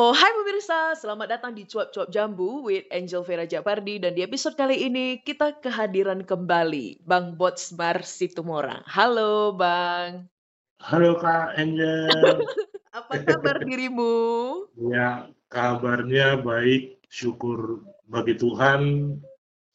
Oh, hai pemirsa, selamat datang di Cuap-Cuap Jambu with Angel Vera Japardi dan di episode kali ini kita kehadiran kembali Bang Botsmar Situmorang. Halo Bang. Halo Kak Angel. Apa kabar dirimu? Ya, kabarnya baik, syukur bagi Tuhan.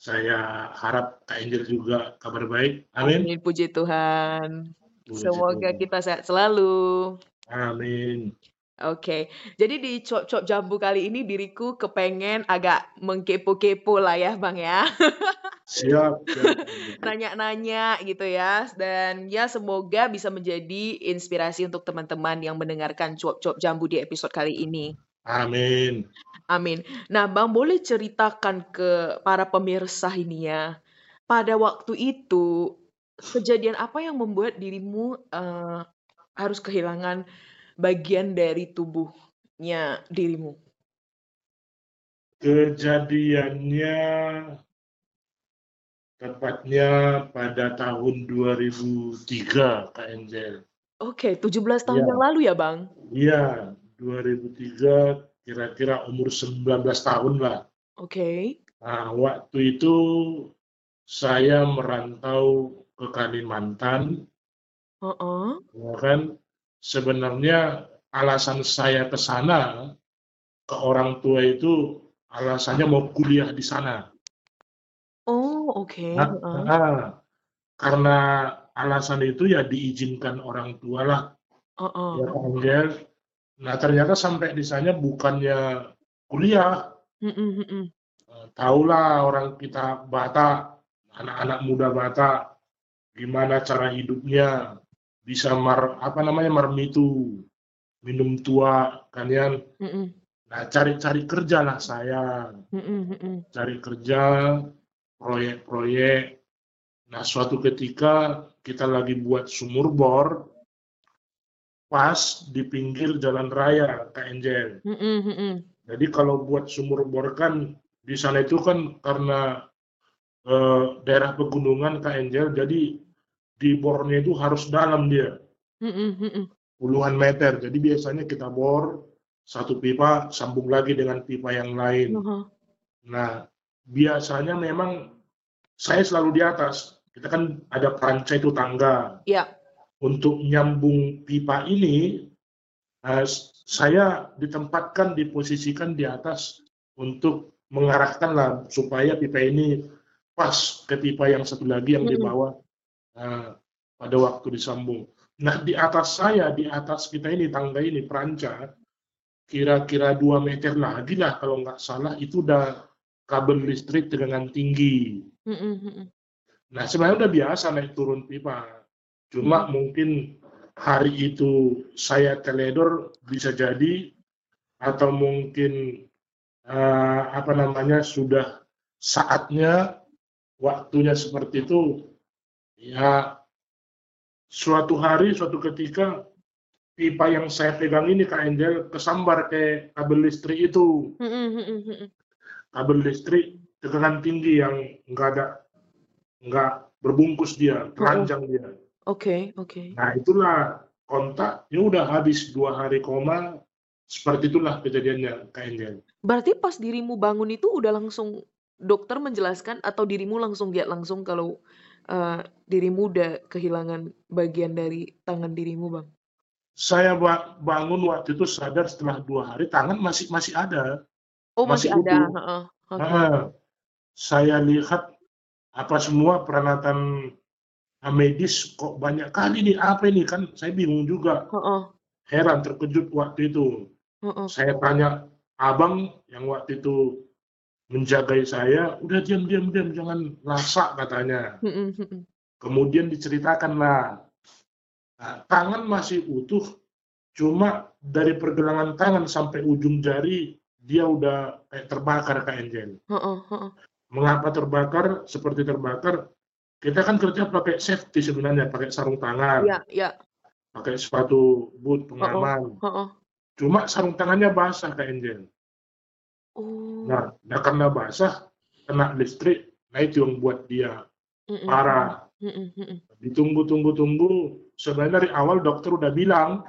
Saya harap Kak Angel juga kabar baik. Amin. Amin, puji Tuhan. Puji Semoga Tuhan. kita sehat selalu. Amin. Oke, jadi di Cuap-Cuap Jambu kali ini diriku kepengen agak mengkepo-kepo lah ya Bang ya. Siap. siap. Nanya-nanya gitu ya. Dan ya semoga bisa menjadi inspirasi untuk teman-teman yang mendengarkan Cuap-Cuap Jambu di episode kali ini. Amin. Amin. Nah, Bang boleh ceritakan ke para pemirsa ini ya. Pada waktu itu, kejadian apa yang membuat dirimu eh, harus kehilangan bagian dari tubuhnya dirimu? Kejadiannya tepatnya pada tahun 2003 Kak Angel. Oke, 17 tahun Iya. yang lalu ya, Bang? Iya, 2003 kira-kira umur 19 tahun lah. Oke. Nah, waktu itu saya merantau ke Kalimantan, Heeh. ya kan? Sebenarnya alasan saya ke sana ke orang tua itu alasannya mau kuliah di sana. Oh, oke. Nah, Heeh. nah, karena alasan itu ya diizinkan orang tua lah, Heeh. ya Kak Angel. Nah, ternyata sampai di sana bukannya kuliah, Mm-mm, mm-mm. Eh, tahulah orang kita Batak, anak-anak muda Batak, gimana cara hidupnya, bisa mar, apa namanya, marmitu, minum tua, kan ya. Mm-mm, Nah, cari-cari kerja lah saya, mm-mm. cari kerja, proyek-proyek. Nah, suatu ketika kita lagi buat sumur bor, pas di pinggir jalan raya, mm-mm. Jadi kalau buat sumur bor kan di sana itu kan karena eh, daerah pegunungan Angel, jadi di bornya itu harus dalam dia, puluhan meter. Jadi biasanya kita bor satu pipa sambung lagi dengan pipa yang lain. Heeh. Nah, biasanya memang saya selalu di atas. Kita kan ada peranca itu tangga. Ya. Untuk nyambung pipa ini, eh, saya ditempatkan, diposisikan di atas untuk mengarahkan lah supaya pipa ini pas ke pipa yang satu lagi yang di bawah eh, pada waktu disambung. Nah, di atas saya, di atas kita ini, tangga ini, peranca, kira-kira dua meter lagi lah kalau nggak salah, itu udah kabel listrik tegangan tinggi. Nah, sebenarnya udah biasa naik turun pipa. Cuma mungkin hari itu saya teledor bisa jadi atau mungkin eh, apa namanya sudah saatnya waktunya seperti itu ya suatu hari suatu ketika pipa yang saya pegang ini Kak Angel kesambar ke kabel listrik itu kabel listrik tegangan tinggi yang nggak ada nggak berbungkus dia telanjang dia Oke, oke. Nah itulah kontak, ya udah habis dua hari koma, seperti itulah kejadiannya Kak Angel. Berarti pas dirimu bangun itu udah langsung dokter menjelaskan atau dirimu langsung lihat langsung kalau eh, dirimu udah kehilangan bagian dari tangan dirimu, Bang? Saya ba- bangun waktu itu sadar setelah dua hari tangan masih masih ada. Oh, masih Masih ada. Heeh. Oke. Ah, saya lihat apa semua peralatan medis kok banyak kali nih apa ini kan saya bingung juga Heeh. heran terkejut waktu itu Heeh. saya tanya abang yang waktu itu menjagai saya udah diam diam diam jangan lasak katanya. Kemudian diceritakan lah Nah, tangan masih utuh cuma dari pergelangan tangan sampai ujung jari dia udah kayak terbakar Kak Angel. Mengapa terbakar? Seperti terbakar kita kan kerja pakai safety sebenarnya pakai sarung tangan. Iya, iya. pakai sepatu boot pengaman. cuma sarung tangannya basah Kak Angel Oh. nah, nah karena basah kena listrik nah itu yang buat dia Mm-mm, parah mm-mm, mm-mm. ditunggu tunggu tunggu sebenarnya dari awal dokter udah bilang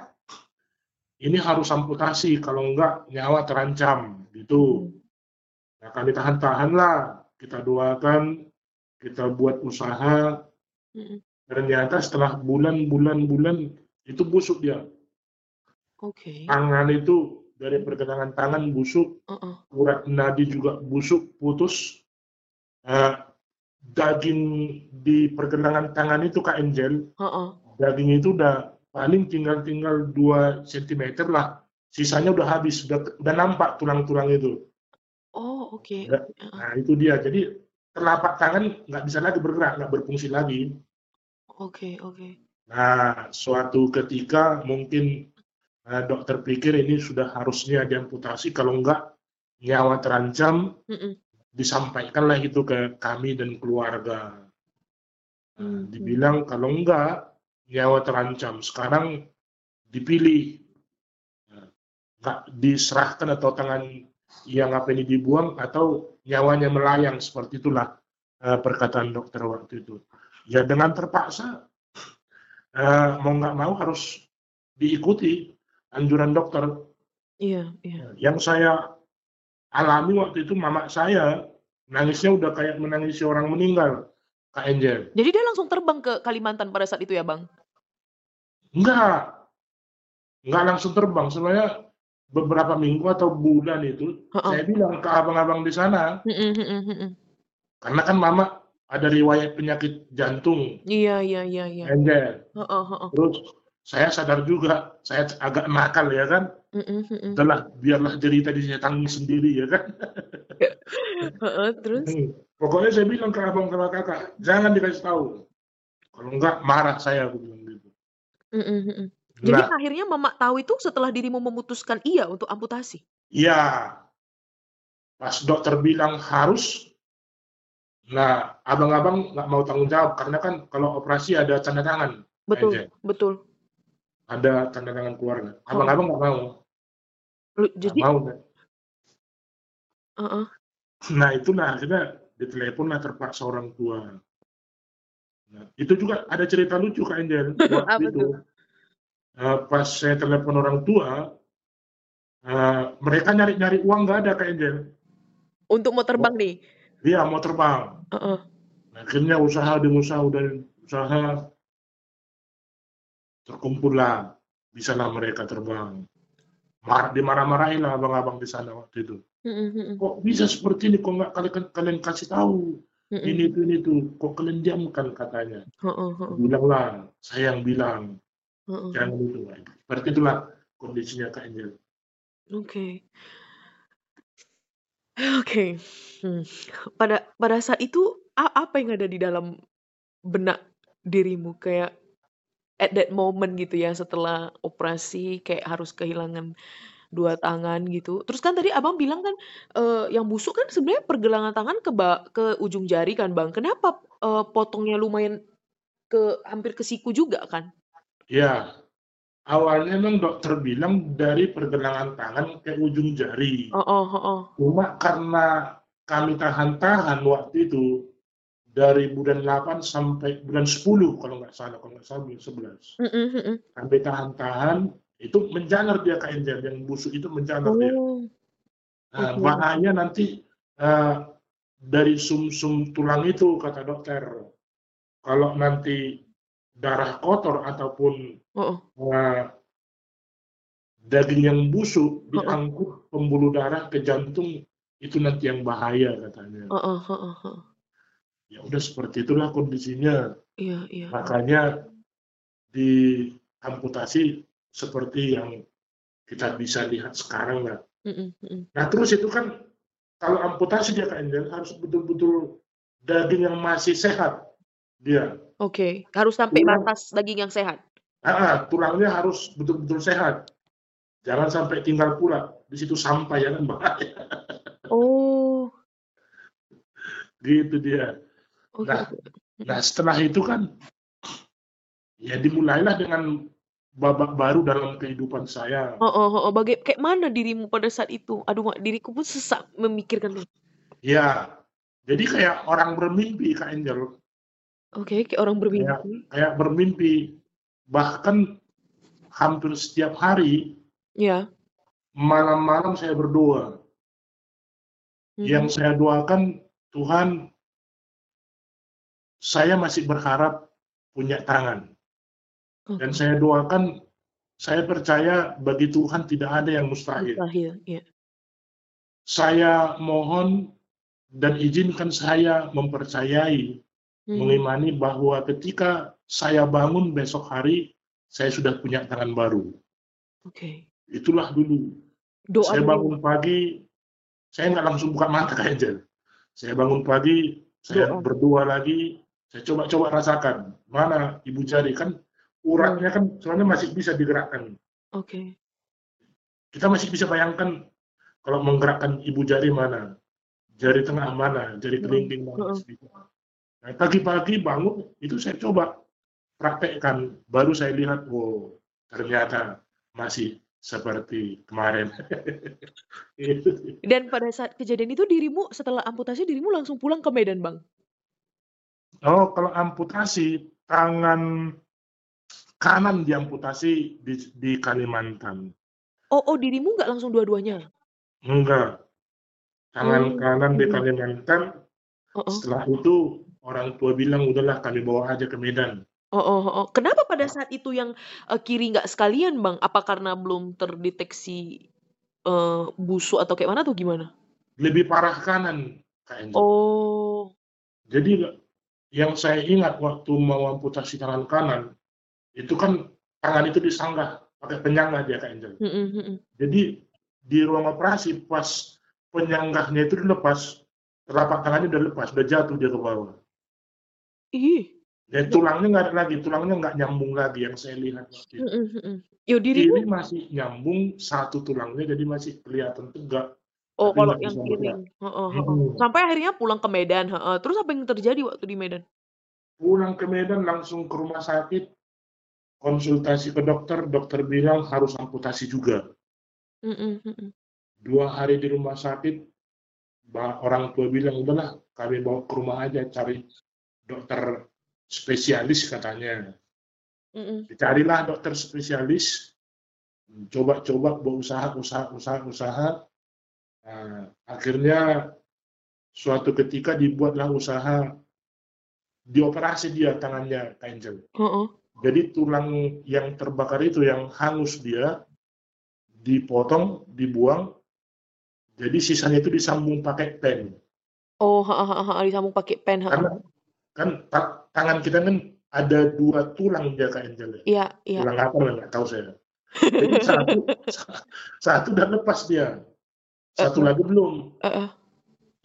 ini harus amputasi, kalau enggak nyawa terancam, gitu. Mhm. Nah, kami tahan-tahanlah, kita doakan, kita buat usaha, Mhm. ternyata setelah bulan-bulan-bulan, itu busuk dia. Oke. Tangan itu, dari pergelangan tangan busuk, Heeh. urat nadi juga busuk, putus. Eee, daging di pergelangan tangan itu, Kak Angel, Heeh. daging itu udah paling tinggal-tinggal 2 sentimeter lah, sisanya udah habis, udah udah nampak tulang-tulang itu. Oh, oke heeh. nah itu dia, jadi telapak tangan nggak bisa lagi bergerak, nggak berfungsi lagi. Oke oke. Nah, suatu ketika mungkin, eee, dokter pikir ini sudah harusnya diamputasi, kalau enggak nyawa terancam, Mhm. disampaikanlah itu ke kami dan keluarga. Nah, Mhm. dibilang kalau enggak, nyawa terancam. Sekarang dipilih, eee, nggak diserahkan atau tangan yang apa ini dibuang atau nyawanya melayang, seperti itulah, eee, perkataan dokter waktu itu. Ya dengan terpaksa, eee, mau nggak mau harus diikuti anjuran dokter. Iya iya. Yang saya alami waktu itu mama saya, nangisnya udah kayak menangisi orang meninggal, Kak Angel. Jadi dia langsung terbang ke Kalimantan pada saat itu ya, Bang? Enggak. Enggak langsung terbang, sebenarnya beberapa minggu atau bulan itu, Heeh. saya bilang ke abang-abang di sana. Mhm mhm. Karena kan mama ada riwayat penyakit jantung, Iya iya iya iya. Angel. Heeh heeh. Terus saya sadar juga, saya agak nakal ya kan, udahlah biarlah derita di saya tanggung sendiri ya kan. Heeh, terus? Hmm, pokoknya saya bilang ke abang sama kakak, jangan dikasih tahu. Kalau enggak marah saya, aku bilang gitu. Mhm. Jadi Nah akhirnya mama tahu itu setelah dirimu memutuskan iya untuk amputasi? Iya. Pas dokter bilang harus, nah abang-abang nggak mau tanggung jawab, karena kan kalau operasi ada tanda tangan, Betul Angel. betul. Ada tanda tangan keluarga. Heeh. Abang-abang nggak mau. Lu jadi mau kan. Heeh. Nah itulah akhirnya diteleponlah terpaksa orang tua. Nah, itu juga ada cerita lucu Kak Angel, waktu itu. tuh? Eee, pas saya telepon orang tua, eee, mereka nyari-nyari uang nggak ada Kak Angel. Untuk mau terbang Wa nih? iya mau terbang. Heeh. Akhirnya usaha demi usaha udah usaha terkumpullah, bisalah mereka terbang. Mar dimarah-marahin lah abang-abang di sana waktu itu. "Kok bisa seperti ini? Kok nggak kalian kalian kasih tahu? Ini itu ini itu, kok kalian diamkan?" katanya. Bilanglah, "Saya yang bilang, Heeh. jangan itu." Seperti itulah kondisinya Kak Angel. Oke. Oke, hmm, pada pada saat itu apa yang ada di dalam benak dirimu? Kayak at that moment gitu ya, setelah operasi kayak harus kehilangan 2 tangan gitu. Terus kan tadi Abang bilang kan, eee, yang busuk kan sebenarnya pergelangan tangan ke ke ujung jari kan, Bang. Kenapa, eee, potongnya lumayan ke hampir ke siku juga kan? Iya. Awalnya memang dokter bilang dari pergelangan tangan ke ujung jari. Heeh heeh. Cuma karena kami tahan-tahan waktu itu, dari bulan 8 sampai bulan 10 kalau nggak salah, kalau nggak salah bulan 11. Mhm mhm. Kami tahan-tahan, itu menjalar dia Kak Angel, yang busuk itu menjalar dia. Oh. Nah, Oke. bahaya nanti, eee, dari sumsum tulang itu kata dokter. Kalau nanti darah kotor ataupun, Heeh. eee daging yang busuk Heeh. diangkut pembuluh darah ke jantung, itu nanti yang bahaya katanya. Heeh heeh heeh. Ya udah seperti itulah kondisinya. Iya iya. Makanya diamputasi seperti yang kita bisa lihat sekarang lah. Mhm mhm. Nah terus itu kan kalau amputasi dia Angel harus betul-betul daging yang masih sehat dia. Oke, harus sampai Tulang batas daging yang sehat? heeh, tulangnya harus betul-betul sehat. Jangan sampai tinggal pula, di situ sampah ya kan bahaya. Oh. Gitu dia. Nah nah setelah itu kan ya dimulailah dengan babak baru dalam kehidupan saya. Heeh heeh, baga kayak mana dirimu pada saat itu? Aduh Mak, diriku pun sesak memikirkan tuh. Ya, jadi kayak orang bermimpi Kak Angel. Oke, kayak orang Kayak bermimpi. kayak bermimpi. Bahkan hampir setiap hari Iya. Malam-malam saya berdoa. Yang Mhm. saya doakan, "Tuhan" "saya masih berharap punya tangan." Dan saya doakan, saya percaya bagi Tuhan tidak ada yang mustahil. Mustahil, iya. Saya mohon dan izinkan saya mempercayai, Mhm. mengimani bahwa ketika saya bangun besok hari, saya sudah punya tangan baru. Oke. Itulah dulu. Doa Saya dulu. bangun pagi, saya nggak langsung buka mata Angel. Saya bangun pagi, saya Doa. berdoa lagi, saya coba-coba rasakan, mana ibu jari, kan uratnya kan soalnya masih bisa digerakkan. Oke. Kita masih bisa bayangkan kalau menggerakkan ibu jari mana, jari tengah mana, jari kelingking mana. Nah, pagi-pagi bangun, itu saya coba praktekkan, baru saya lihat, oh ternyata masih seperti kemarin. Dan pada saat kejadian itu dirimu setelah amputasi dirimu langsung pulang ke Medan, Bang? Oh, kalau amputasi, tangan kanan diamputasi di di Kalimantan. Oh oh dirimu nggak langsung dua-duanya? Enggak. Tangan Oh, kanan di. Kalimantan, Heeh. setelah itu orang tua bilang, "Udahlah kami bawa aja ke Medan." Heeh heeh. Kenapa pada saat itu yang, eee, kiri nggak sekalian, Bang? Apa karena belum terdeteksi, eee, busuk atau kayak mana atau gimana? Lebih parah kanan, Angel. Oh. Jadi yang saya ingat waktu mau amputasi tangan kanan, itu kan tangan itu disanggah, pakai penyangga dia, Kak Angel. Mhm mhm. Jadi di ruang operasi pas penyanggahnya itu dilepas, telapak tangannya udah lepas, udah jatuh dia ke bawah. Ih. Dan tulangnya nggak ada lagi, tulangnya nggak nyambung lagi yang saya lihat waktu itu. Mhm mhm. Yo dirimu masih nyambung, satu tulangnya jadi masih kelihatan tegak, Oh tapi kalau nggak yang bisa kiri, bergerak. heeh heeh. Mhm. Sampai akhirnya pulang ke Medan, heeh. Terus apa yang terjadi waktu di Medan? Pulang ke Medan langsung ke rumah sakit, konsultasi ke dokter, dokter bilang harus amputasi juga. Mhm mhm. 2 hari di rumah sakit, ba orang tua bilang, "Udahlah kami bawa ke rumah aja, cari dokter spesialis," katanya. Mhm. Dicarilah dokter spesialis, coba-coba berusaha usaha usaha usaha, eee, akhirnya suatu ketika dibuatlah usaha, dioperasi dia tangannya, Angel. Heeh. Jadi tulang yang terbakar itu, yang hangus dia, dipotong, dibuang, jadi sisanya itu disambung pakai pen. Oh, heeh heeh heeh, disambung pakai pen, heeh. Karena kan ta tangan kita kan ada 2 tulang dia, Kak Angel, ya. Iya iya. Tulang apa nggak tahu saya. Jadi satu satu udah lepas dia, satu Heeh. lagi belum. Heeh.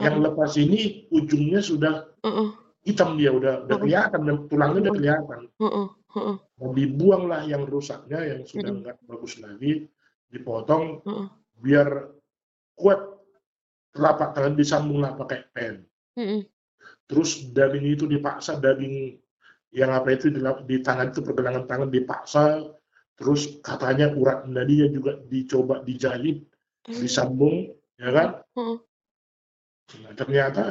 Yang Heeh. lepas ini ujungnya sudah Heeh. hitam dia, udah udah kelihatan, tulangnya udah kelihatan. Heeh heeh. Dan dibuanglah yang rusaknya, yang sudah nggak bagus lagi, dipotong, biar kuat telapak tangan disambunglah pakai pen. Terus daging itu dipaksa, daging yang apa itu di di tangan itu pergelangan tangan dipaksa, terus katanya urat nadinya juga dicoba dijahit, Mmm. disambung, ya kan. Heeh. Nah, ternyata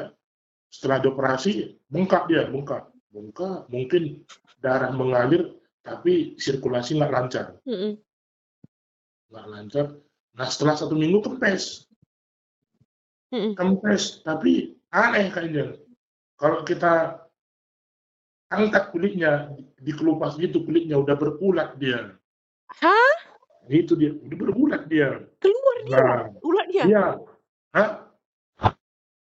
setelah dioperasi bengkak dia, bengkak. Bengkak, mungkin darah mengalir tapi sirkulasi nggak lancar. Nggak lancar. Nah, setelah 1 minggu kempes. Mhm. Kempes, tapi aneh kayaknya. Kalau kita angkat kulitnya, dikelupas gitu kulitnya, udah berulat dia. Hah? Itu dia, udah berulat dia. Keluar dia Nah, ulatnya? iya. Hah?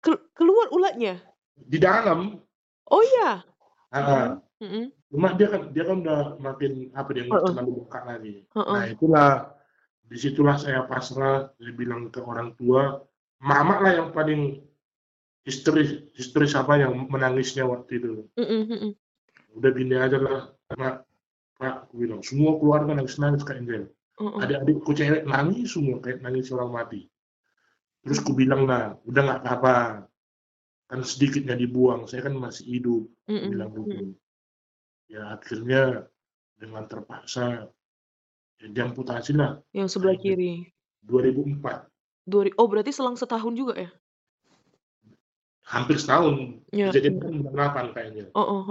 Kel keluar ulatnya? Di dalam. Oh iya? Heeh. Mhm mhm. Cuma dia kan dia kan udah makin apa dia, nggak Heeh. terlalu bengkak lagi. Heeh. Nah, itulah di situlah saya pasrah, saya bilang ke orang tua, mama lah yang paling histeris histeris apa yang menangisnya waktu itu. Mhm mhm. Udah gini aja lah, Pak, aku bilang, semua keluarga nangis-nangis Kak Angel. Heeh. Adik-adikku cewek nangis semua, kayak nangis orang mati. Terus kubilang lah, "Udah nggak apa-apa, kan sedikitnya dibuang, saya kan masih hidup," Mhm bilang gitu. Ya akhirnya dengan terpaksa, ya diamputasilah Yang sebelah kiri. 2004. Dua oh berarti selang setahun juga ya? Hampir setahun, Iya kejadian iya. kan 8 kayaknya. Heeh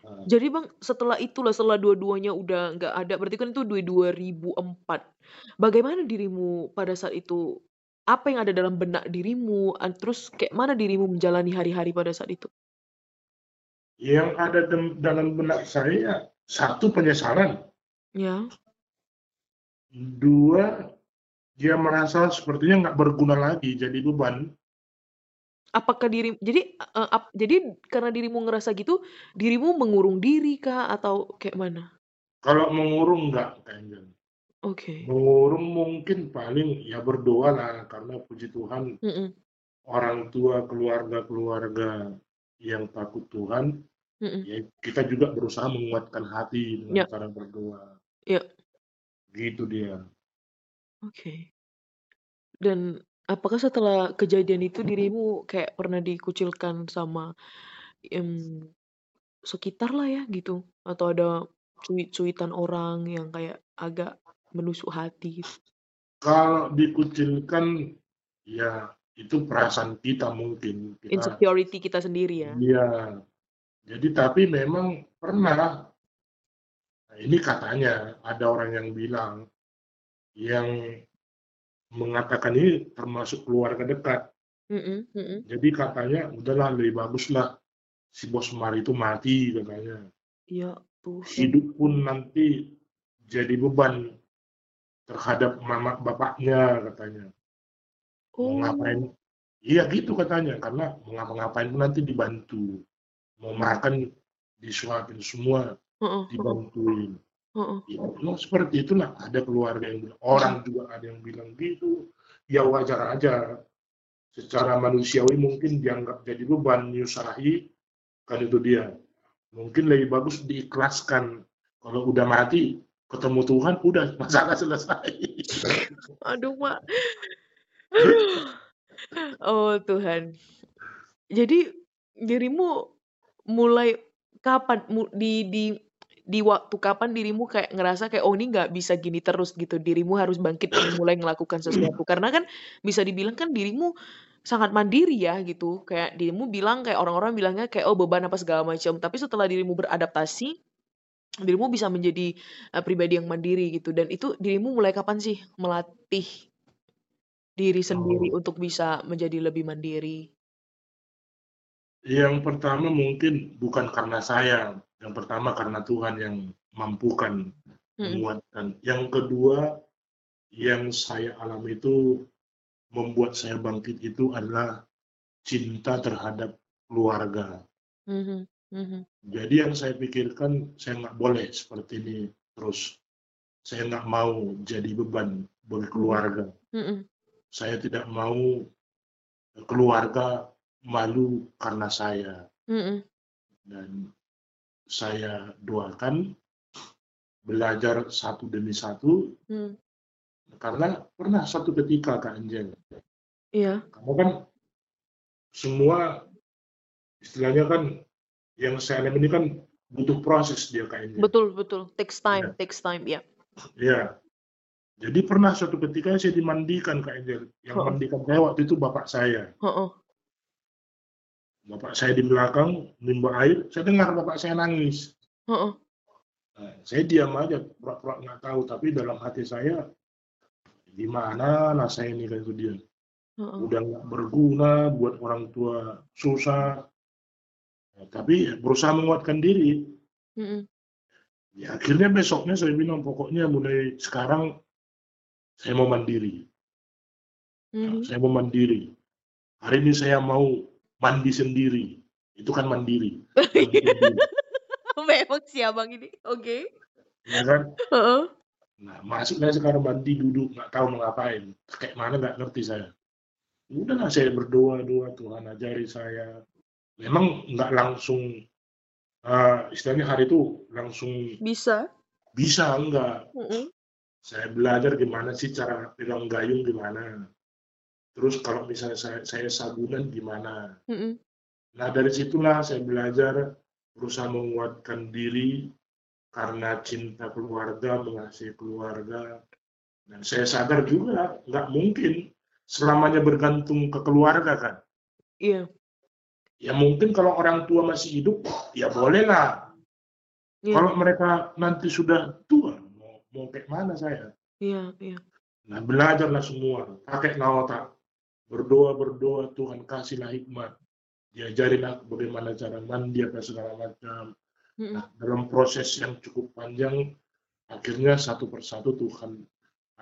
Jadi Bang, setelah itulah, setelah dua-duanya udah nggak ada, berarti kan itu di 2004. Bagaimana dirimu pada saat itu? Apa yang ada dalam benak dirimu? Terus kayak mana dirimu menjalani hari-hari pada saat itu? Yang ada dalam benak saya, satu penyesalan. Ya. Dua, dia merasa sepertinya nggak berguna lagi, jadi beban. Apakah diri jadi, eee, ap jadi karena dirimu ngerasa gitu, dirimu mengurung diri kah atau kayak mana? Kalau mengurung nggak kayaknya. Oke. Mengurung mungkin paling ya berdoa lah, karena puji Tuhan Mhm. orang tua, keluarga-keluarga yang takut Tuhan, Mhm. ya kita juga berusaha menguatkan hati dengan Ya. cara berdoa. Ya. Gitu dia. Oke. Dan apakah setelah kejadian itu dirimu kayak pernah dikucilkan sama, mmm, sekitar lah ya gitu? Atau ada cuit-cuitan orang yang kayak agak menusuk hati gitu? Kalau dikucilkan, ya itu perasaan kita mungkin, kita Insecurity kita sendiri ya? Iya. Jadi tapi memang pernah nah ini katanya, ada orang yang bilang, yang mengatakan ini termasuk keluarga dekat. Mhm mhm. Jadi katanya, "Udahlah lebih baguslah si Bos Mar itu mati," katanya. Ya. "Hidup pun nanti jadi beban terhadap mama bapaknya," katanya. "Mau Oh. ngapain" iya gitu katanya, karena mau ngapa-ngapain pun nanti dibantu. Mau makan disuapin semua, dibantuin. Heeh. Ya memang seperti itulah, ada keluarga yang bilang orang juga ada yang bilang gitu, ya wajar aja. Secara manusiawi mungkin dianggap jadi beban, nyusahi, kan itu dia. Mungkin lebih bagus diikhlaskan. Kalau udah mati, ketemu Tuhan, udah masalah selesai. Aduh, Mak. Oh Tuhan. Jadi dirimu mulai kapan mu di di di waktu kapan dirimu kayak ngerasa kayak, "Oh ini nggak bisa gini terus," gitu, dirimu harus bangkit dan mulai melakukan sesuatu? Karena kan bisa dibilang kan dirimu sangat mandiri ya gitu, kayak dirimu bilang kayak orang-orang bilangnya kayak, "Oh beban apa segala macam," tapi setelah dirimu beradaptasi, dirimu bisa menjadi, eee, pribadi yang mandiri gitu, dan itu dirimu mulai kapan sih melatih diri sendiri Oh. untuk bisa menjadi lebih mandiri? Yang pertama mungkin bukan karena saya, yang pertama karena Tuhan yang mampukan, menguatkan. Yang kedua, yang saya alami itu membuat saya bangkit itu adalah cinta terhadap keluarga. Mhm mhm. Jadi yang saya pikirkan, saya nggak boleh seperti ini terus. Saya nggak mau jadi beban bagi keluarga. Mhm. Saya tidak mau keluarga malu karena saya. Mhm. Dan saya doakan belajar satu demi satu, Mmm. karena pernah satu ketika Kak Anjel, Iya. kamu kan semua istilahnya kan yang saya alami ini kan butuh proses dia Kak Anjel. Betul betul, takes time Iya. takes time, ya. Iya. Jadi pernah suatu ketika saya dimandikan Kak Anjel, yang Heeh. mandikan saya waktu itu bapak saya. Heeh. Bapak saya di belakang nimba air, saya dengar bapak saya nangis. Heeh. Nah, saya diam aja, pura-pura nggak tahu, tapi dalam hati saya, "Gimana lah saya ini," kata dia. Heeh. "Udah nggak berguna, buat orang tua susah." Nah, tapi berusaha menguatkan diri. Mhm. Ya akhirnya besoknya saya bilang, "Pokoknya mulai sekarang saya mau mandiri." Mhm. saya mau mandiri. Hari ini saya mau mandi sendiri. Itu kan mandiri, mandi sendiri. Memang sih Abang ini, oke. Ya kan? Heeh. Nah, masuklah sekarang mandi, duduk, nggak tahu mau ngapain. Kayak mana nggak ngerti saya. Udahlah saya berdoa, doa, Tuhan ajari saya. Memang nggak langsung, eee, istilahnya hari itu langsung Bisa. bisa, enggak. Mhm. Saya belajar gimana sih cara pegang gayung gimana. Terus kalau misalnya saya saya sabunan gimana. Mhm. Nah, dari situlah saya belajar berusaha menguatkan diri karena cinta keluarga, mengasihi keluarga. Dan saya sadar juga nggak mungkin selamanya bergantung ke keluarga kan. Iya. Ya mungkin kalau orang tua masih hidup, ya bolehlah Iya. Kalau mereka nanti sudah tua, mau, mau kayak mana saya? Iya, iya. Nah, belajarlah semua, pakai otak. Berdoa, berdoa, Tuhan kasihlah hikmat. Diajarin aku bagaimana cara mandi, apa segala macam. Nah, dalam proses yang cukup panjang, akhirnya satu persatu Tuhan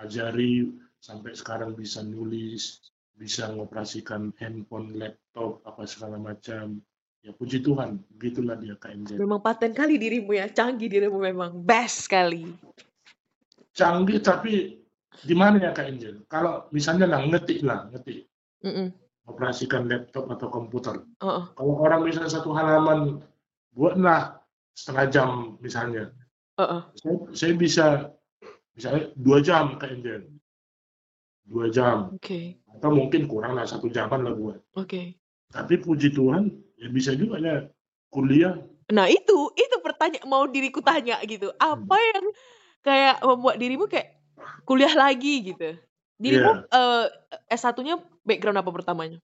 ajari sampai sekarang bisa nulis, bisa mengoperasikan handphone, laptop, apa segala macam. Ya puji Tuhan, begitulah dia KMZ. Memang paten kali dirimu ya, canggih dirimu memang best sekali. Canggih tapi di mana ya KMZ? Kalau misalnya lah ngetik lah, ngetik, Mm-mm. operasikan laptop atau komputer. Oh, oh. Kalau orang misalnya satu halaman, buatlah setengah jam misalnya. Oh, oh. Saya, saya bisa misalnya dua jam KMZ. Dua jam. Oke, Atau mungkin kurang lah, satu jaman lah buat. oke. Tapi puji Tuhan, ya bisa juga ya kuliah. Nah itu, itu pertanyaan mau diriku tanya gitu. Apa yang kayak membuat dirimu kayak kuliah lagi gitu? Dirimu eh, S1-nya background apa pertamanya?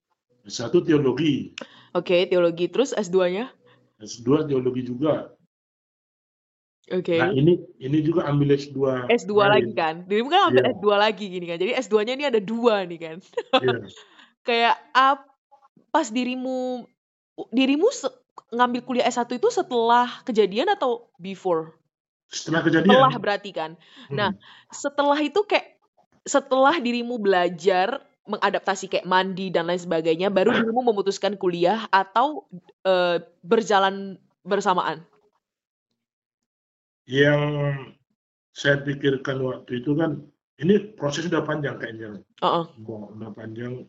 S1 teologi, Oke, teologi. Terus S2-nya? S2 teologi juga. Oke. Nah ini ini juga ambil S2. S2 lain. lagi kan? Dirimu kan ambil Iya. S2 lagi gini kan. Jadi S2-nya ini ada dua nih kan. Iya. Kayak pas dirimu dirimu ngambil kuliah S1 itu setelah kejadian atau before? Setelah kejadian. Setelah berarti kan. hmm, Nah, setelah itu kayak setelah dirimu belajar mengadaptasi kayak mandi dan lain sebagainya, baru dirimu memutuskan kuliah atau eh, berjalan bersamaan. yang saya pikirkan waktu itu kan, ini proses sudah panjang kayaknya. Heeh. Udah, udah panjang.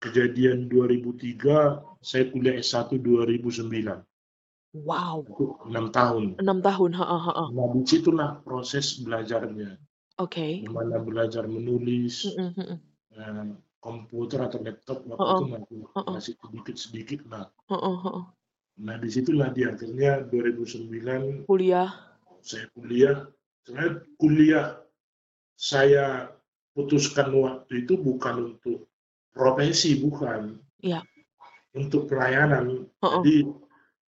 Kejadian 2003, saya kuliah S1 2009. Wow, Itu 6 tahun. enam tahun. Heeh, heeh. Nah, di situlah proses belajarnya. Oke. Gimana belajar menulis, mm-mm. eh, komputer atau laptop waktu Oh, itu masih, oh. masih sedikit-sedikit lah. Heeh, heeh. Nah, di situlah di akhirnya 2009 Kuliah. saya kuliah. Sebenarnya kuliah saya putuskan waktu itu bukan untuk profesi, bukan. Iya. Untuk pelayanan. Heeh. Jadi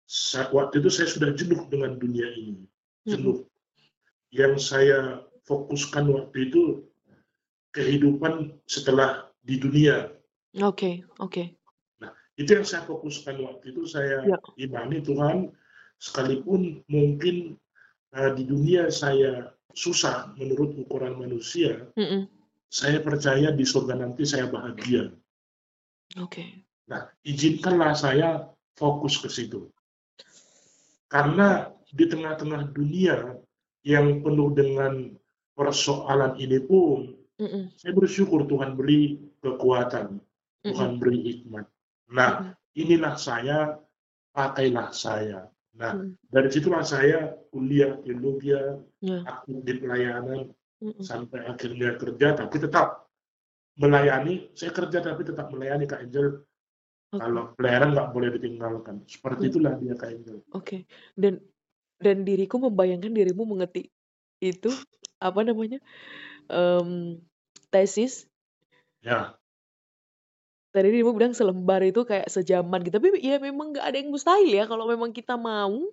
sa- waktu itu saya sudah jenuh dengan dunia ini. Jenuh. Yang saya fokuskan waktu itu kehidupan setelah di dunia. Oke, oke. Itu yang saya fokuskan waktu itu saya Ya. imani Tuhan sekalipun mungkin eh, di dunia saya susah menurut ukuran manusia, Mm-mm. saya percaya di surga nanti saya bahagia. Oke. Nah, izinkanlah saya fokus ke situ. Karena di tengah-tengah dunia yang penuh dengan persoalan ini pun, Mm-mm. saya bersyukur Tuhan beri kekuatan, Mm-mm. Tuhan beri hikmat. Nah, inilah saya, pakailah saya. Nah, Mm. dari situlah saya kuliah teologi, Ya. aktif di pelayanan, Mm-mm. sampai akhirnya kerja, tapi tetap melayani. Saya kerja tapi tetap melayani Kak Angel. Oke. Kalau pelayanan nggak boleh ditinggalkan. Seperti Hmm. itulah dia Kak Angel. Oke. Dan dan diriku membayangkan dirimu mengetik itu apa namanya? Em, tesis. Ya, Tadi dirimu bilang selembar itu kayak sejaman gitu. Tapi ya memang nggak ada yang mustahil ya kalau memang kita mau.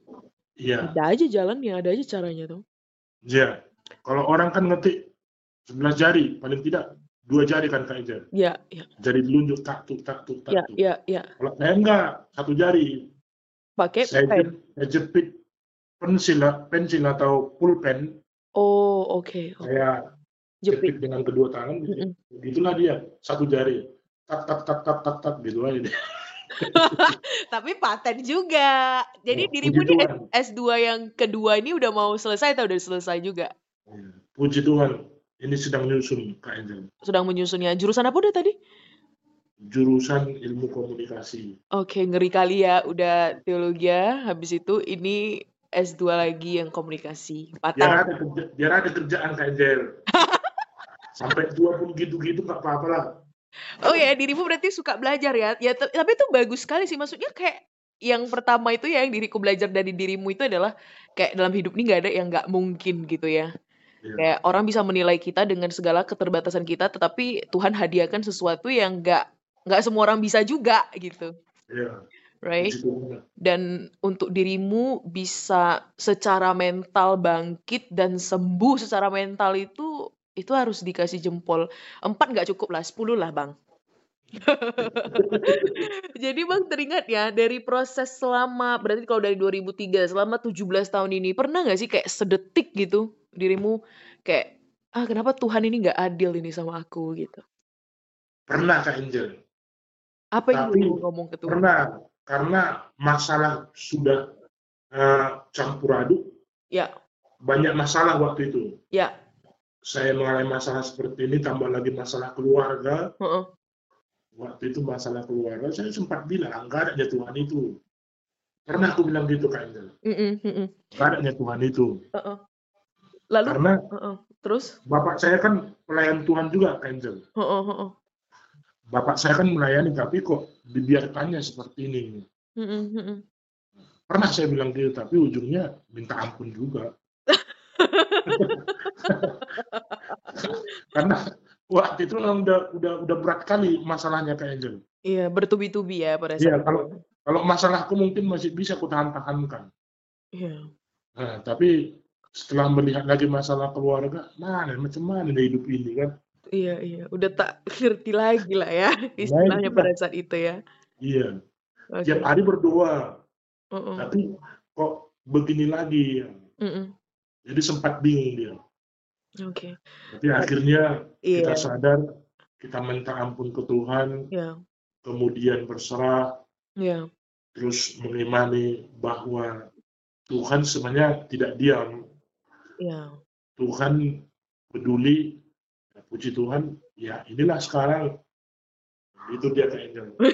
iya, Ada aja jalannya, ada aja caranya tuh. iya. Kalau orang kan ngetik 11 jari, paling tidak dua jari kan Kak Angel. Ya, ya, Jari telunjuk tak tuk tak tuk tak ya, tuk. ya, ya. Kalau saya enggak, satu jari. Pakai Saya, pen. saya jepit pensil, pensil atau pulpen, Oh, oke. oke. saya Jepit. dengan kedua tangan. gitu. Mm-mm. Itulah dia, satu jari. Tak tak tak tak tak tak gitu aja. deh. Tapi paten juga. Jadi Ya, dirimu Tuhan. S2 yang kedua ini udah mau selesai atau udah selesai juga? Ya, Puji Tuhan, ini sedang nyusun Kak Angel. Sedang menyusunnya. Jurusan apa udah tadi? Jurusan ilmu komunikasi. Oke, ngeri kali ya. Udah teologi ya. Habis itu ini S2 lagi yang komunikasi. Biar Paten. ada, kerja, biar ada kerjaan Kak Angel. Sampai tua pun gitu-gitu nggak apa-apa lah. Oh ya, dirimu berarti suka belajar ya. Ya, tapi itu bagus sekali sih. Maksudnya kayak yang pertama itu ya yang diriku belajar dari dirimu itu adalah kayak dalam hidup ini nggak ada yang nggak mungkin gitu ya. Ya, Kayak orang bisa menilai kita dengan segala keterbatasan kita, tetapi Tuhan hadiahkan sesuatu yang nggak nggak semua orang bisa juga gitu. ya. Right? Tuhan. Dan untuk dirimu bisa secara mental bangkit dan sembuh secara mental itu itu harus dikasih jempol. Empat nggak cukup lah, sepuluh lah bang. Jadi bang teringat ya dari proses selama berarti kalau dari 2003 selama 17 tahun ini pernah nggak sih kayak sedetik gitu dirimu kayak ah kenapa Tuhan ini nggak adil ini sama aku gitu. Pernah Kak Angel. Apa yang Tapi ngomong ke Tuhan? pernah karena masalah sudah eh, campur aduk, Ya, banyak masalah waktu itu. ya, Saya mengalami masalah seperti ini, tambah lagi masalah keluarga. heeh, Waktu itu masalah keluarga, saya sempat bilang, enggak ada Tuhan itu. Pernah aku bilang gitu Kak mm-mm, Enggak ada Tuhan itu. heeh. Lalu, Karena heeh, terus, bapak saya kan pelayan Tuhan juga Angel. heeh, heeh, Bapak saya kan melayani, tapi kok dibiarkannya seperti ini. mm-mm. Pernah saya bilang gitu, tapi ujungnya minta ampun juga. Karena waktu itu memang udah udah udah berat kali masalahnya Kak Angel. Iya, bertubi-tubi ya pada Iya, saat kalau itu. kalau masalahku mungkin masih bisa aku tahan-tahankan. Iya, Nah, tapi setelah melihat lagi masalah keluarga, mana macam mana hidup ini kan? Iya, iya. Udah tak ngerti lagi lah ya istilahnya pada saat itu ya. Iya, Oke. tiap hari berdoa, Heeh, tapi kok begini lagi ya. mm-mm. Jadi sempat bingung dia. Oke. Tapi akhirnya kita Iya, sadar, kita minta ampun ke Tuhan, iya, kemudian berserah, iya, terus mengimani bahwa Tuhan sebenarnya tidak diam. iya. Tuhan peduli, puji Tuhan, ya inilah sekarang. Itu dia Angel.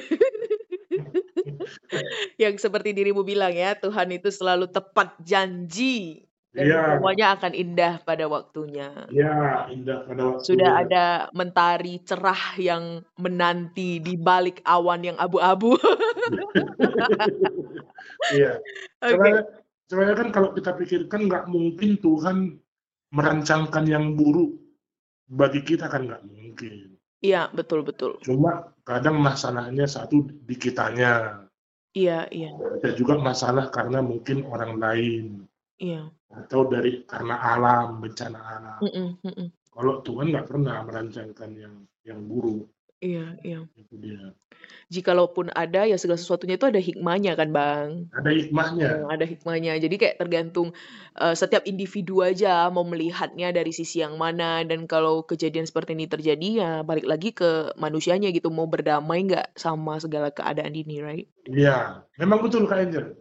Yang seperti dirimu bilang ya, Tuhan itu selalu tepat janji dan Iya, semuanya akan indah pada waktunya. ya indah pada Sudah waktunya. ada mentari cerah yang menanti di balik awan yang abu-abu. Iya. Oke. Sebenarnya, sebenarnya kan kalau kita pikirkan nggak mungkin Tuhan merancangkan yang buruk bagi kita kan nggak mungkin. Iya, betul betul. Cuma kadang masalahnya satu di kitanya. Iya, iya, Ada juga masalah karena mungkin orang lain iya. atau dari karena alam bencana alam. Mm-mm, mm-mm. Kalau Tuhan nggak pernah merancangkan yang yang buruk Iya, iya. itu dia. Jikalaupun ada ya segala sesuatunya itu ada hikmahnya kan, Bang. Ada hikmahnya. Hmm, ada hikmahnya. Jadi kayak tergantung eh, setiap individu aja mau melihatnya dari sisi yang mana dan kalau kejadian seperti ini terjadi ya balik lagi ke manusianya gitu mau berdamai nggak sama segala keadaan ini, right? Iya, memang betul Kak Angel.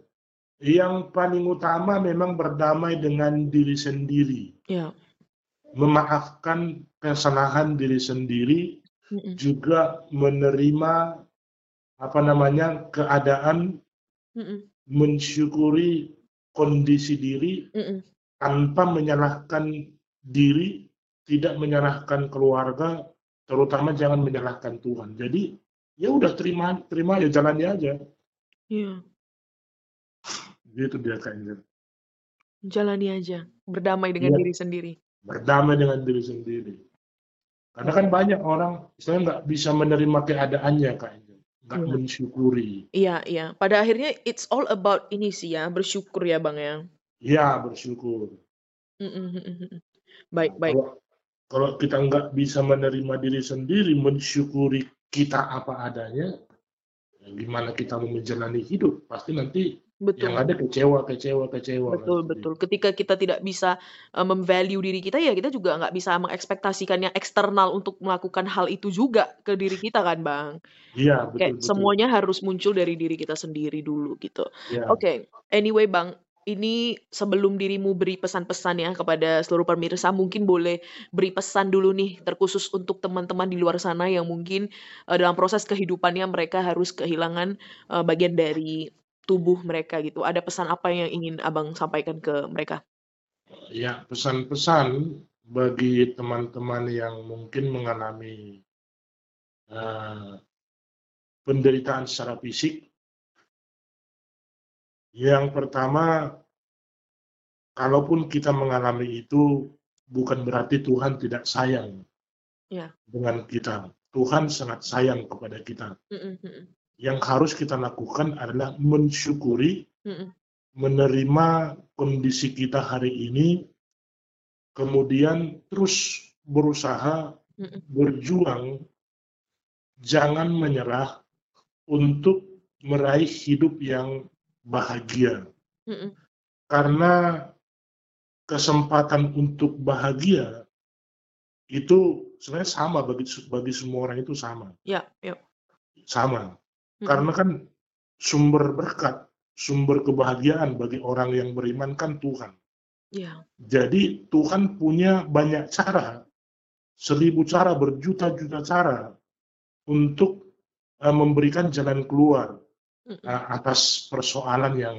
Yang paling utama memang berdamai dengan diri sendiri. Ya. Memaafkan kesalahan diri sendiri, Mm-mm, juga menerima apa namanya keadaan, mm-mm, mensyukuri kondisi diri mm-mm. tanpa menyalahkan diri, tidak menyalahkan keluarga, terutama jangan menyalahkan Tuhan. Jadi ya udah terima terima ya jalani aja. Iya, Gitu dia Angel. jalani aja, berdamai dengan Iya. diri sendiri. berdamai dengan diri sendiri. Karena kan banyak orang saya nggak bisa menerima keadaannya Kak nggak Iya. mensyukuri. Iya, iya. Pada akhirnya it's all about ini sih ya, bersyukur ya, Bang ya. Ya bersyukur. Mm-mm, mm-mm, mm-mm. Nah, Baik, baik. kalau kalau kita nggak bisa menerima diri sendiri, mensyukuri kita apa adanya, ya gimana kita mau menjalani hidup? Pasti nanti yang Betul. ada kecewa, kecewa, kecewa. Betul, nanti. betul. Ketika kita tidak bisa uh, memvalue diri kita, ya kita juga nggak bisa mengekspektasikan yang eksternal untuk melakukan hal itu juga ke diri kita kan, Bang? Iya betul Kayak betul. semuanya harus muncul dari diri kita sendiri dulu gitu. Ya. Oke, anyway, Bang, ini sebelum dirimu beri pesan-pesan ya kepada seluruh pemirsa, mungkin boleh beri pesan dulu nih, terkhusus untuk teman-teman di luar sana yang mungkin uh, dalam proses kehidupannya mereka harus kehilangan uh, bagian dari tubuh mereka gitu. Ada pesan apa yang ingin Abang sampaikan ke mereka? Ya, pesan-pesan bagi teman-teman yang mungkin mengalami eh, penderitaan secara fisik. Yang pertama, kalaupun kita mengalami itu, bukan berarti Tuhan tidak sayang Ya. dengan kita. Tuhan sangat sayang kepada kita. Mm-mm, mm-mm. Yang harus kita lakukan adalah mensyukuri, Mhm. menerima kondisi kita hari ini, kemudian terus berusaha Mhm. berjuang, jangan menyerah untuk meraih hidup yang bahagia. Karena kesempatan untuk bahagia itu sebenarnya sama bagi bagi semua orang itu sama. Ya, ya. Sama. Mhm. Karena kan sumber berkat, sumber kebahagiaan bagi orang yang beriman kan Tuhan. Iya. Jadi Tuhan punya banyak cara, seribu cara, berjuta-juta cara untuk uh, memberikan jalan keluar Mhm. uh, atas persoalan yang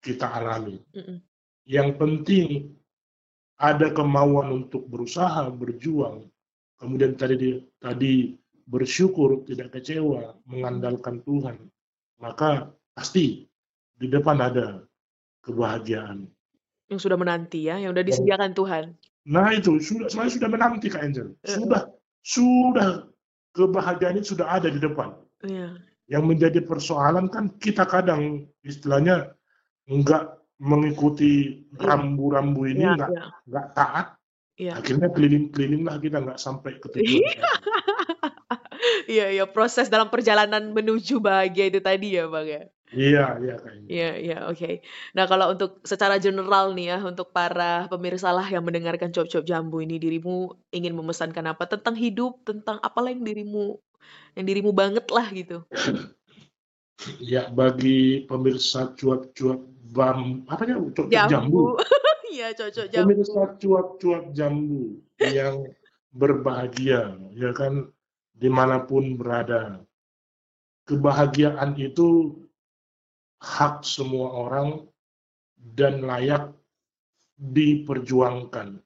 kita alami. Mhm. Yang penting ada kemauan untuk berusaha, berjuang, kemudian tadi di- tadi bersyukur, tidak kecewa, mengandalkan Tuhan, maka pasti di depan ada kebahagiaan. Yang sudah menanti ya, yang udah Yang disediakan Tuhan. Nah itu sudah saya sudah menanti Kak Angel. Heeh. Sudah sudah kebahagiaan itu sudah ada di depan. Iya. Yang menjadi persoalan kan kita kadang istilahnya enggak mengikuti Iya. rambu-rambu ini Iya, enggak iya. enggak taat. Iya. Akhirnya keliling-keliling lah kita enggak sampai ke tujuan. Iya, iya, proses dalam perjalanan menuju bahagia itu tadi ya, Bang, ya? Iya, iya. Iya, iya, oke. Nah, kalau untuk secara general nih ya, untuk para pemirsa lah yang mendengarkan Cuap-Cuap Jambu ini, dirimu ingin memesankan apa? Tentang hidup, tentang apalah yang dirimu yang dirimu banget lah gitu. Ya bagi pemirsa cuap-cuap bam apa ya cuap-cuap jambu. Jambu. Iya, Cuap-Cuap Jambu. Pemirsa cuap-cuap jambu yang berbahagia, ya kan di mana pun berada. Kebahagiaan itu hak semua orang dan layak diperjuangkan.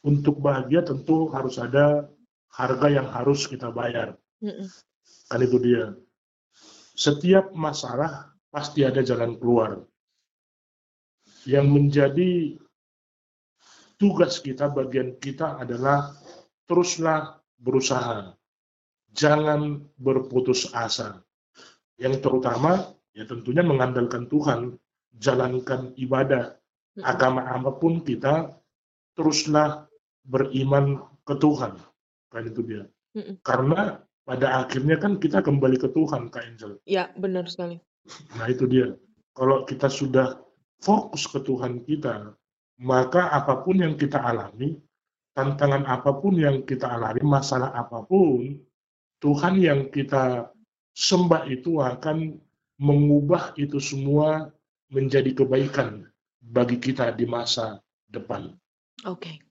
Untuk bahagia tentu harus ada harga yang harus kita bayar. Kan itu dia. Setiap masalah pasti ada jalan keluar. Yang menjadi tugas kita, bagian kita adalah teruslah berusaha. Jangan berputus asa. Yang terutama ya tentunya mengandalkan Tuhan, jalankan ibadah, agama apa pun kita teruslah beriman ke Tuhan. Kan itu dia. Karena pada akhirnya kan kita kembali ke Tuhan, Kak Angel. Ya, benar sekali. Nah itu dia. Kalau kita sudah fokus ke Tuhan kita, maka apa pun yang kita alami, tantangan apa pun yang kita alami, masalah apa pun, Tuhan yang kita sembah itu akan mengubah itu semua menjadi kebaikan bagi kita di masa depan. Oke.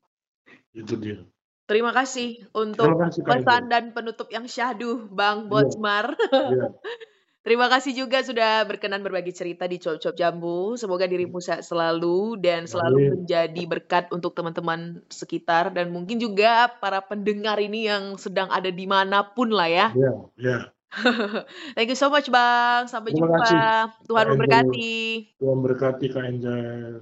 Itu dia. Terima kasih Terima untuk kasih Kak pesan dan penutup yang syahdu, Bang Iya, Botsmar. iya. Terima kasih juga sudah berkenan berbagi cerita di Cuap-Cuap Jambu. Semoga dirimu sehat selalu dan selalu Amin. menjadi berkat untuk teman-teman sekitar dan mungkin juga para pendengar ini yang sedang ada di mana pun lah ya. Iya, iya. Thank you so much, Bang. Sampai Terima jumpa. kasih Tuhan memberkati. Tuhan berkati Kak Angel.